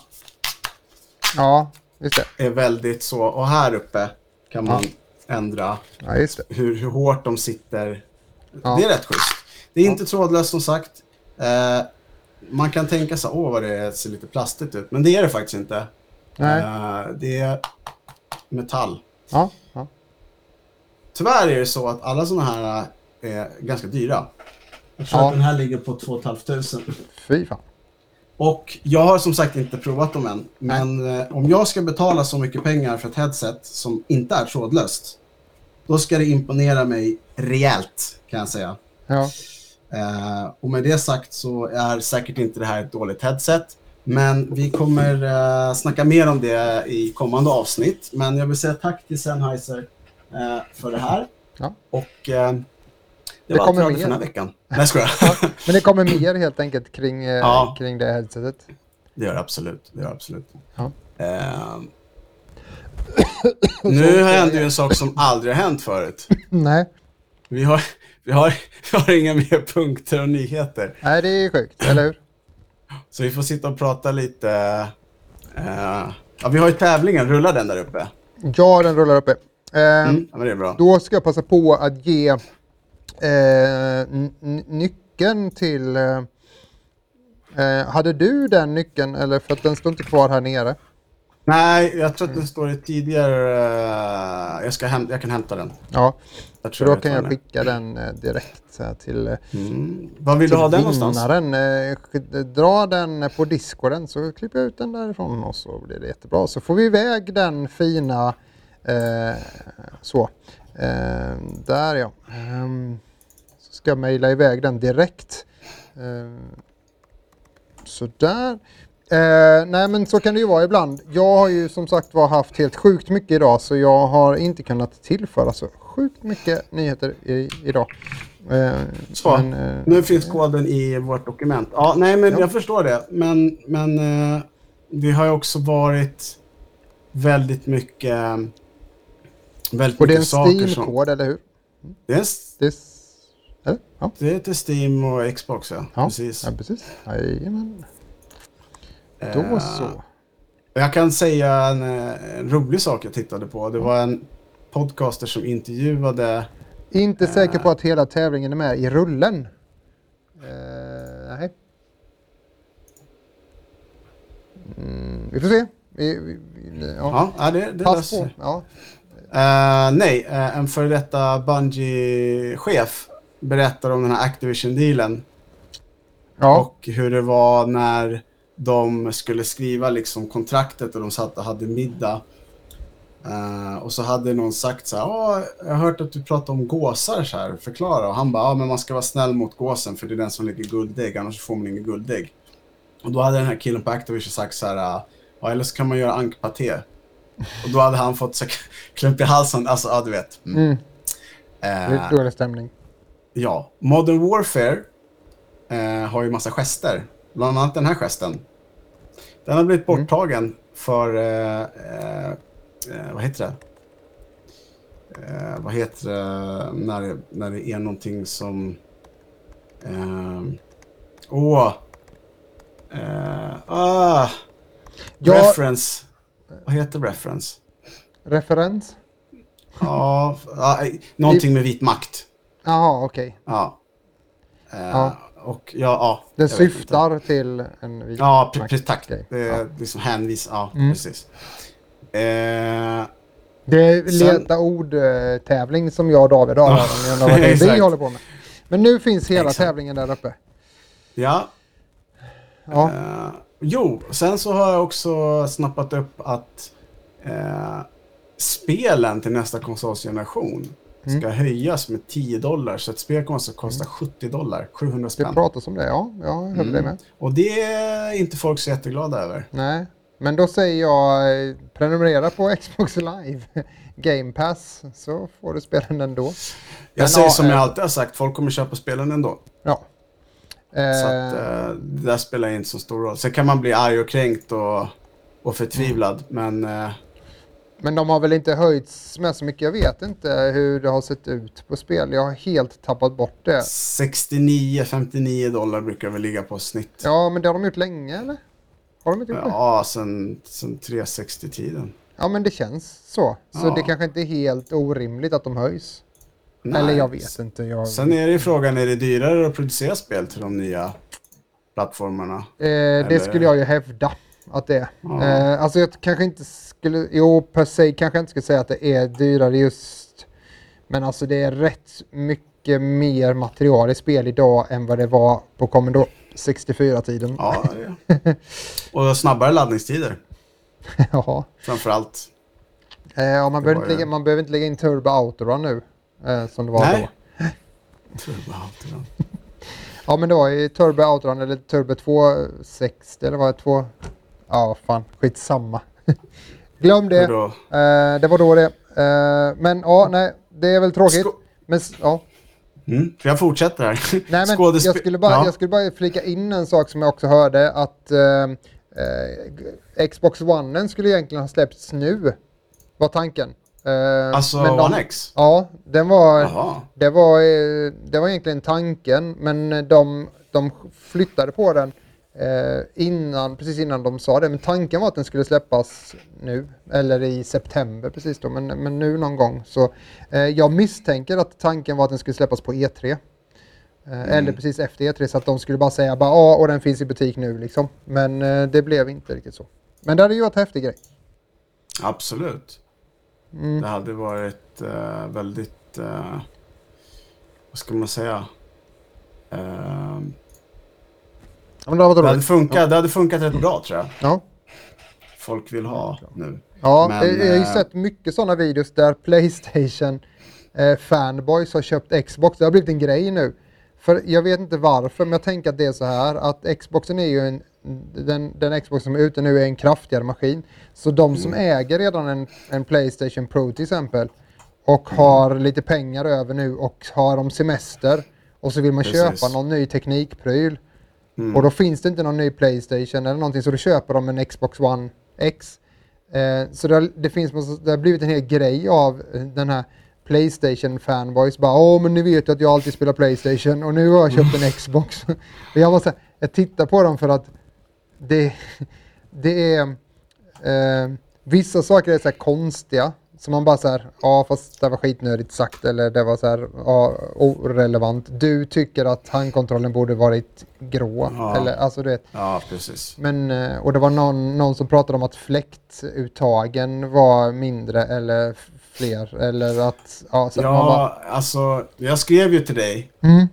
Ja, just det. är väldigt så, och här uppe kan man ändra Ja, just det. hur, hur hårt de sitter. Ja. Det är rätt schysst. Det är inte trådlöst som sagt. Eh, man kan tänka sig, åh vad det ser lite plastigt ut, men det är det faktiskt inte. Nej. Eh, det är metall. Ja, ja. Tyvärr är det så att alla sådana här är ganska dyra. Jag tror Ja. att den här ligger på 2 500. Fy fan. Och jag har som sagt inte provat dem än. Men eh, om jag ska betala så mycket pengar för ett headset som inte är trådlöst. Då ska det imponera mig rejält kan jag säga. Ja. Eh, och med det sagt så är säkert inte det här ett dåligt headset. Men vi kommer eh, snacka mer om det i kommande avsnitt. Men jag vill säga tack till Sennheiser eh, för det här. Ja. Och eh, det, Det var allt kommer mer. för den här veckan. Nej, jag skojar. Men det kommer mer helt enkelt kring, Ja. kring det headsetet. Det gör det absolut. Det gör det absolut. Ja. (coughs) Nu händer ju en sak som aldrig har hänt förut. (laughs) Nej. Vi har, vi har, vi har inga mer punkter och nyheter. Nej, det är sjukt, eller hur? (clears throat) Så vi får sitta och prata lite. eh, ja, vi har ju tävlingen. Rullar den där uppe? Ja, den rullar uppe. Eh, Mm, ja, men det är bra. Då ska jag passa på att ge n- nyckeln till... Hade du den nyckeln eller för att den står inte kvar här nere? Nej, jag tror att den står i tidigare... eh, jag, ska häm- jag kan hämta den. Ja, Jag tror då vet kan jag skicka den eh, direkt här, till, eh, Mm. Var vill du till ha den någonstans? vinnaren. Eh, sk- dra den på discorden så klipper jag ut den därifrån och så blir det jättebra. Så får vi iväg den fina... Eh, så. Eh, där ja. Ehm, så ska jag mejla iväg den direkt. Eh, Sådär. Eh, nej men så kan det ju vara ibland. Jag har ju som sagt var haft helt sjukt mycket idag så jag har inte kunnat tillföra så sjukt mycket nyheter i, idag. Eh, Så, men, eh, nu finns koden i vårt dokument. Ja, nej, men Ja. jag förstår det. Men, men eh, det har ju också varit väldigt mycket... Väldigt och det är en saker som... Steam-kod, eller hur? Det är, en? Ja, det är till Steam och Xbox, ja. ja, Precis. ja, precis. Jajamän. Eh, Då så. Jag kan säga en, eh, en rolig sak jag tittade på. Det var en podcaster som intervjuade... Inte eh. säker på att hela tävlingen är med i rullen. Eh, nej. Mm, vi får se. Vi, vi, ja. Ja, det, det Pass på. Ja. Eh, nej, eh, en före detta Bungie-chef berättar om den här Activision-dealen. Ja. Och hur det var när de skulle skriva liksom kontraktet och de satt och hade middag. Eh, och så hade någon sagt så här, "Åh, jag har hört att du pratar om gåsar så här, förklara. Och han bara, ja men man ska vara snäll mot gåsen för det är den som lägger guldägg, annars får man ingen guldägg. Och då hade den här killen på Activision sagt så här, ja eller så kan man göra ankpaté. Och då hade han fått så (laughs) klump i halsen, alltså ja du vet. Mm. Mm, är Eh, dålig stämning. Ja, Modern Warfare eh, har ju massa gester. Bland annat den här gesten. Den har blivit Mm. borttagen för, eh, eh, eh, vad heter det? Eh, vad heter det när, när det är någonting som... eh, Åh! eh, ah, Ja, reference. Vad heter reference? referens? Ja, ah, någonting med vit makt. Jaha, okej. Ja. Eh, Ja. Och ja, ja. Den syftar till en vit Ja, precis. Tack. Det är Ja. liksom hänvis. Ja, Mm. precis. Eh, Det är leta ord-tävling som jag och David har. Ja, vad (laughs) det vi håller på med. Men nu finns hela Exakt. tävlingen där uppe. ja. Ja, Eh, jo, sen så har jag också snappat upp att eh, spelen till nästa konsolsgeneration Mm. ska höjas med 10 dollar. Så ett spel kommer att kosta 70 dollar, 700 det spänn. pratas om det. Ja, jag hörde Mm. det med. Och det är inte folk så jätteglada över. Nej, men då säger jag eh, prenumerera på Xbox Live (laughs) Game Pass så får du spelen ändå. Jag Men, säger ja, som eh, jag alltid har sagt, folk kommer köpa spelen ändå. Ja. Så att, Eh, eh, det där spelar inte så stor roll. Sen kan man bli arg och kränkt och, och förtvivlad. Men eh, Men de har väl inte höjts med så mycket. Jag vet inte hur det har sett ut på spel. Jag har helt tappat bort det. 69-59 dollar brukar väl ligga på snitt. Ja, men det har de gjort länge eller? Har de inte gjort det? Ja, sen, sen 360-tiden. Ja, men det känns så. Så Ja. det kanske inte är helt orimligt att de höjs. Nej. Eller jag vet inte. Jag... Sen är det ju frågan, är det dyrare att producera spel till de nya plattformarna? Eh, det skulle jag ju hävda att det är. Ja. Eh, alltså jag kanske inte skulle, jo per se kanske jag inte skulle säga att det är dyrare just. Men alltså det är rätt mycket mer material i spel idag än vad det var på Commodore 64-tiden. Ja, ja. (laughs) Och snabbare laddningstider, (laughs) Ja. framför-allt. Eh, ja, man, behöver inte lägga, man behöver inte lägga in Turbo Outrun nu. Eh, som det var Nej. då. (laughs) Turbo-Outrun. Ja men det var ju Turbo Outrun eller Turbo 260 eller vad det 2... Ja fan, skitsamma. (laughs) Glöm det. Då- Eh, det var då det. Eh, men ja, nej, det är väl tråkigt. Sko- Men ja. Mm, jag fortsätter här. Nej, men jag, skulle bara, Ja. jag skulle bara flika in en sak som jag också hörde att eh, eh, Xbox One skulle egentligen ha släppts nu. Var tanken. Eh, Alltså men de- One X? Ja, den var, det, var, eh, det var egentligen tanken men de, de flyttade på den innan, precis innan de sa det. Men tanken var att den skulle släppas nu eller i september precis då men, men nu någon gång. Så eh, jag misstänker att tanken var att den skulle släppas på E3. Eh, Eller precis efter E3 så att de skulle bara säga bara ja och den finns i butik nu liksom. Men eh, det blev inte riktigt så. Men det hade ju varit en häftig grej. Absolut. Mm. Det hade varit eh, väldigt, eh, vad ska man säga? Ja, men det hade det, hade funkat, det hade funkat rätt bra tror jag. Ja. Folk vill ha nu. Ja, Men, jag, har ju eh, sett mycket sådana videos där Playstation eh, fanboys har köpt Xbox. Det har blivit en grej nu. För jag vet inte varför, men jag tänker att det är så här att Xboxen är ju en, den, den Xbox som är ute nu är en kraftigare maskin. Så de som Mm. äger redan en, en Playstation Pro till exempel och Mm. har lite pengar över nu och har om semester och så vill man Precis. köpa någon ny teknikpryl Mm. och då finns det inte någon ny Playstation eller någonting så då köper de en Xbox One X. Eh, så det har, det, finns, det har blivit en hel grej av eh, den här Playstation fanboys. Bara åh men ni vet ju att jag alltid spelar Playstation och nu har jag köpt en (laughs) Xbox. (laughs) och jag var så här, jag tittar på dem för att det, (laughs) det är eh, vissa saker är så konstiga. Så man bara så här, ja fast det var skitnödigt sagt eller det var så här, ja, orelevant. Du tycker att handkontrollen borde varit grå. Ja. Eller alltså du vet. Ja, precis. Men, eh, och det var någon, någon som pratade om att fläktuttagen var mindre eller fler. Eller att, ja, så att man bara, Ja, alltså jag skrev ju till dig mm,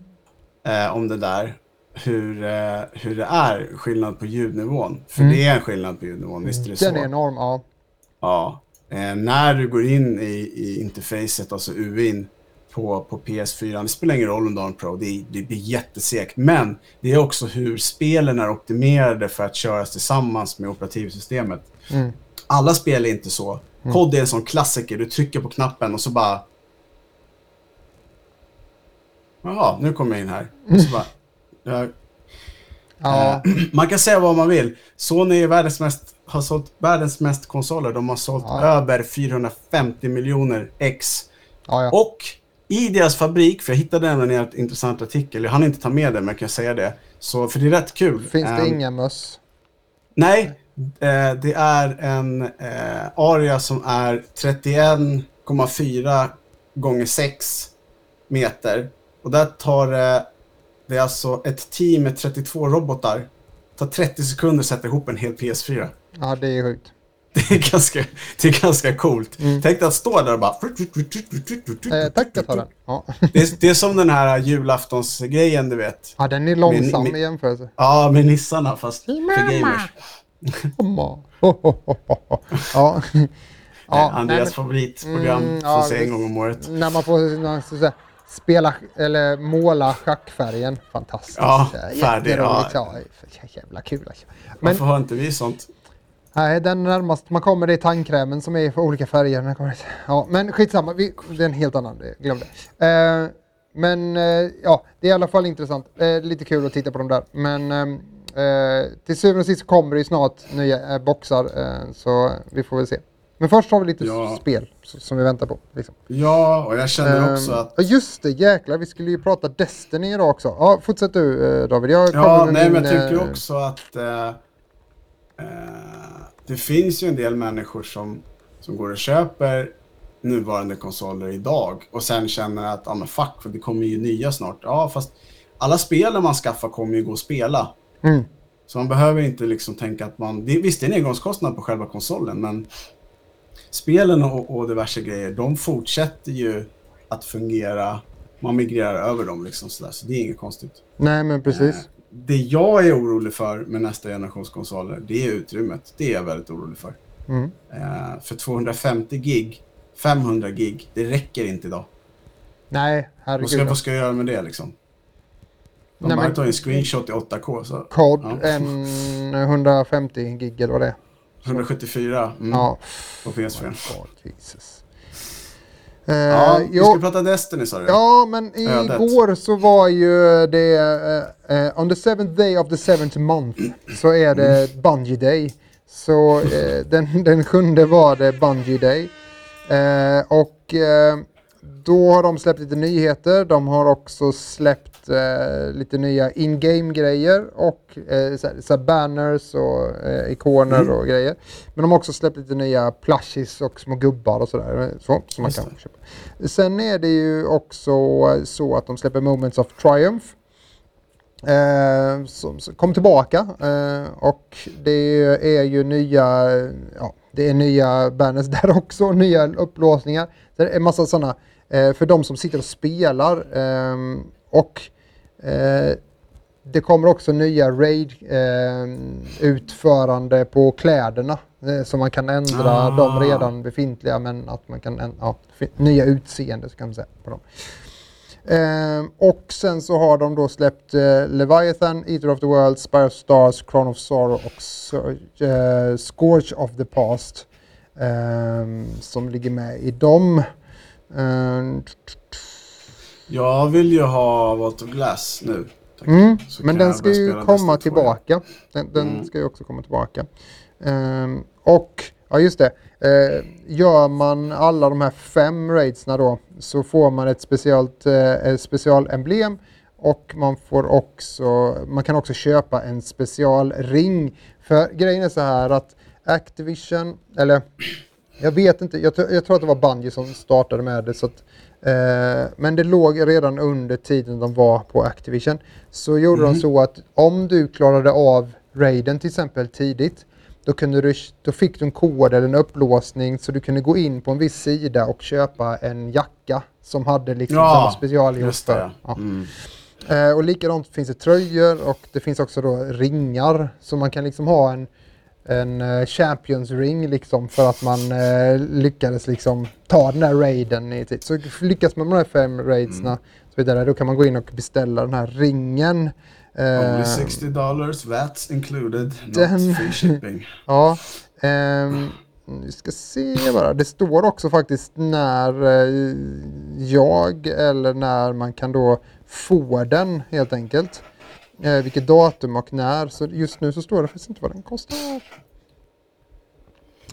eh, om det där. Hur, eh, hur det är skillnad på ljudnivån. För Mm. det är en skillnad på ljudnivån, visst är det den så? är enorm, ja. Ja. Eh, när du går in i, i interfacet, alltså UIn på, på PS4, det spelar ingen roll om du har en Pro, det, det blir jättesegt. Men det är också hur spelen är optimerade för att köras tillsammans med operativsystemet. Mm. Alla spel är inte så. COD är en sån klassiker, du trycker på knappen och så bara... Jaha, nu kommer jag in här. Och så bara... Ja, (laughs) Ja, Eh, (clears throat) man kan säga vad man vill. Sony är världens mest, har sålt världens mest konsoler. De har sålt Ja. över 450 miljoner ex. ja, ja. Och i deras fabrik, för jag hittade nämligen en intressant artikel, jag hann inte ta med den men jag kan säga det. Så, för det är rätt kul. Finns det Ehm, inga möss? Nej, eh, det är en eh, area som är 31,4 gånger 6 meter. Och där tar eh, det är alltså ett team med 32 robotar. Det tar 30 sekunder att sätta ihop en hel PS4. Ja, det är sjukt. (laughs) Det är ganska, det är ganska coolt. Mm. Tänk dig att stå där och bara... Eh, tack, jag tar den. Ja. (laughs) Det är, det är som den här julaftonsgrejen, du vet. ja, den är långsam Men- men- i jämförelse. Ja, med nissarna fast för gamers. (laughs) Mamma. Ja. Ja, nej, Andreas men- favoritprogram Mm, som ja, ses en gång om året. När man får säga, spela eller måla schackfärgen. Fantastiskt. Ja, färdig, ja. Ja. jävla kul alltså. Men Varför har inte vi sånt? Nej, den närmast man kommer det är tandkrämen som är för olika färger. Ja, men skitsamma, vi, det är en helt annan, glöm det. Eh, men eh, ja, det är i alla fall intressant. Eh, lite kul att titta på dem där. Men ehm, eh, till syvende och sist kommer det ju snart nya eh, boxar, eh, så vi får väl se. Men först har vi lite Ja. spel som vi väntar på. Liksom. Ja, och jag känner också Ehm, att... ja, just det, jäklar. Vi skulle ju prata Destiny idag också. Ja, fortsätt du David. Jag Ja, nej min, men jag tycker också att det finns ju en del människor som, som går och köper nuvarande konsoler idag och sen känner att, ja men fuck, för det kommer ju nya snart. Ja, fast alla spelen man skaffar kommer ju gå att spela. Mm. Så man behöver inte liksom tänka att man... Det, visst, det är en engångskostnad på själva konsolen, men spelen och, och diverse grejer, de fortsätter ju att fungera. Man migrerar över dem liksom sådär, så det är inget konstigt. Nej, men precis. Det jag är orolig för med nästa generations konsoler, det är utrymmet. Det är jag väldigt orolig för. Mm. Eh, för 250 gig, 500 gig, det räcker inte idag. Nej, Vad herregud. ska, vad ska jag göra med det liksom? Om Nej, man men- tar en screenshot i 8K så Kod Ja. en 150 gig eller vad det är. 174 mm, Ja. på PS4. God, Jesus. Eh, Ja, vi ska prata Destiny sa du? Ja, men igår så var ju det eh, eh, on the seventh day of the seventh month så är det Bungie Day. Så eh, den, den sjunde var det Bungie Day. Eh, och eh, då har de släppt lite nyheter. De har också släppt eh, lite nya in-game grejer och eh, så här, så här banners och eh, ikoner Mm. och grejer. Men de har också släppt lite nya plushies och små gubbar och sådär. Så, som man kan det. köpa. Sen är det ju också så att de släpper Moments of Triumph. Eh, som, som kom tillbaka eh, och det är ju nya, ja, det är nya banners (laughs) där också, nya upplåsningar. Det är en massa sådana eh, för de som sitter och spelar ehm, och eh, det kommer också nya raid eh, utförande på kläderna eh, så man kan ändra Ah. de redan befintliga men att man kan ändra ja, nya utseende så kan man säga på dem. Ehm, och sen så har de då släppt eh, Leviathan, Eater of the World, Spire of Stars, Crown of Sorrow och Sur- eh, Scourge of the Past. Ehm, som ligger med i dem. Ehm, Jag vill ju ha Vault of Glass nu. Mm, men den ska ju komma Destiny 2 igen. tillbaka. Den, den Mm. ska ju också komma tillbaka. Ehm, och, ja just det, Eh, gör man alla de här fem raidsna då så får man ett speciellt ett specialemblem och man får också, man kan också köpa en specialring. För grejen är så här att Activision, eller jag vet inte, jag, jag tror att det var Bungie som startade med det. Så att, eh, men det låg redan under tiden de var på Activision. Så gjorde de så att om du klarade av raiden till exempel tidigt, då, kunde du, då fick du en kod eller en upplåsning så du kunde gå in på en viss sida och köpa en jacka som hade liksom Ja, specialgjort för. Ja. Mm. Eh, och likadant finns det tröjor och det finns också då ringar. Så man kan liksom ha en, en eh, Champions ring liksom för att man eh, lyckades liksom ta den här raiden i tid. Så lyckas man med de här fem raidsna Mm. så vidare, då kan man gå in och beställa den här ringen. Eh, Only 60 dollars, VATs included, Den- not free shipping. (laughs) Ja, ehm, vi ska se bara. Det står också faktiskt när eh, jag eller när man kan då få den helt enkelt. Eh, vilket datum och när. Så just nu så står det faktiskt inte vad den kostar.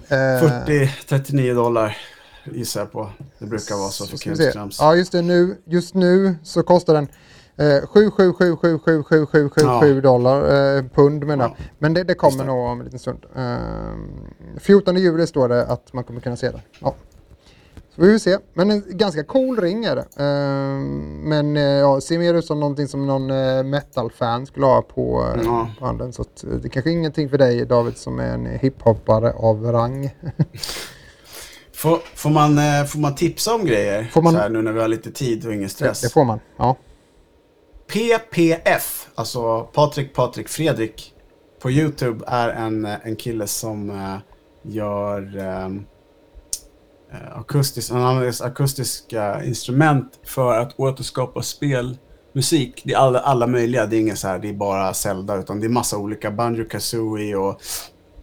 Eh, 40-39 dollar gissar jag på. Det brukar vara så för krimskrams. Ja, just det. Nu, just nu så kostar den eh, 7 7 7 7 7 7 7 7 Ja. 7 dollar, eh, pund menar. Ja. Men det, det kommer nog om en liten stund. Eh, 14 juli står det att man kommer kunna se det. Ja. Så vi får se. Men en ganska cool ring är det. Eh, men eh, ja, ser mer ut som någonting som någon eh, metal-fan skulle ha på, eh, Ja. på handen. Så att, det kanske är ingenting för dig David som är en hiphoppare av rang. (laughs) Får, får, man, får man tipsa om grejer? Får man- Så här, nu när vi har lite tid och ingen stress. det får man. Ja. PPF, alltså Patrik Patrik Fredrik på YouTube är en, en kille som gör ehm, eh, akustisk, han använder akustiska instrument för att återskapa spelmusik. Det är alla, alla möjliga, det är inget så här, det är bara Zelda utan det är massa olika Banjo Kazooie och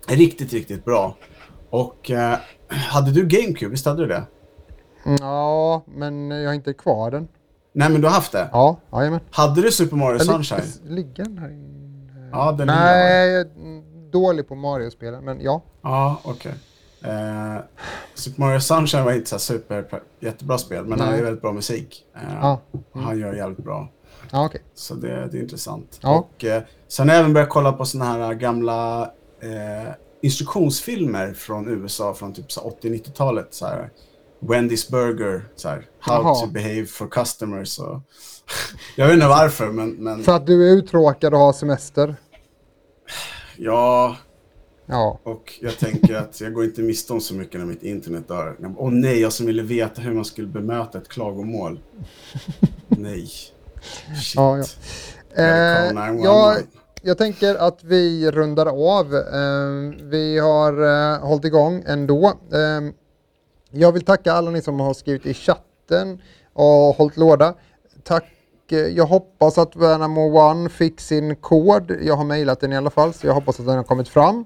riktigt, riktigt bra. Och eh, hade du GameCube, visst hade du det? ja, men jag har inte kvar den. Nej men du har haft det? Ja, jajamän. Hade du Super Mario Sunshine? Ligger den här inne? Ja, den. Nej, jag är dålig på Mario-spelen, men ja. Ja, okej. Eh, Super Mario Sunshine var inte så super jättebra spel, men han Nej. är väldigt bra musik. Eh, Ja. och Han gör jävligt bra. Ja, okej. Så det, det är intressant. Ja. Och, eh, sen har jag även börjat kolla på såna här gamla eh, instruktionsfilmer från USA från typ så 80-90-talet. Så här, Wendy's Burger, så här, How Jaha. to behave for customers. Och, (laughs) jag vet inte varför, men, men För att du är uttråkad och har semester. ja, Ja. och jag tänker att jag går inte miste om så mycket när mitt internet dör. Åh nej, jag som ville veta hur man skulle bemöta ett klagomål. (laughs) nej. Shit. Ja, ja. Eh, call 911. jag, jag tänker att vi rundar av. Eh, vi har eh, hållit igång ändå. Eh, jag vill tacka alla ni som har skrivit i chatten och hållit låda. Tack. eh, Jag hoppas att Värnamo One fick sin kod. Jag har mejlat den i alla fall, så jag hoppas att den har kommit fram.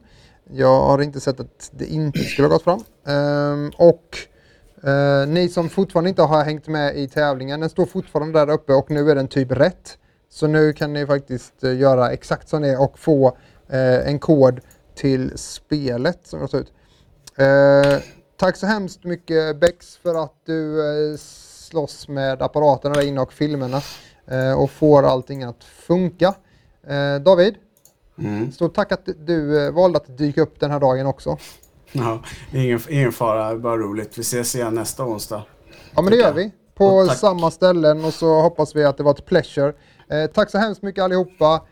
Jag har inte sett att det inte skulle ha gått fram. Ehm, och eh, ni som fortfarande inte har hängt med i tävlingen, den står fortfarande där uppe och nu är den typ rätt. Så nu kan ni faktiskt eh, göra exakt som det är och få eh, en kod till spelet som jag tar ut. Eh, tack så hemskt mycket Bex för att du eh, slåss med apparaterna där inne och filmerna eh, och får allting att funka. Eh, David, Mm. stort tack att du eh, valde att dyka upp den här dagen också. Ja, ingen, ingen fara, bara roligt. Vi ses igen nästa onsdag. Ja men det gör vi. På samma ställen och så hoppas vi att det var ett pleasure. Eh, tack så hemskt mycket allihopa.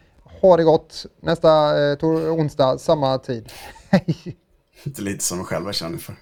Ha det gott. Nästa eh, onsdag, samma tid. (laughs) Hej! Inte lite som jag själva känner för.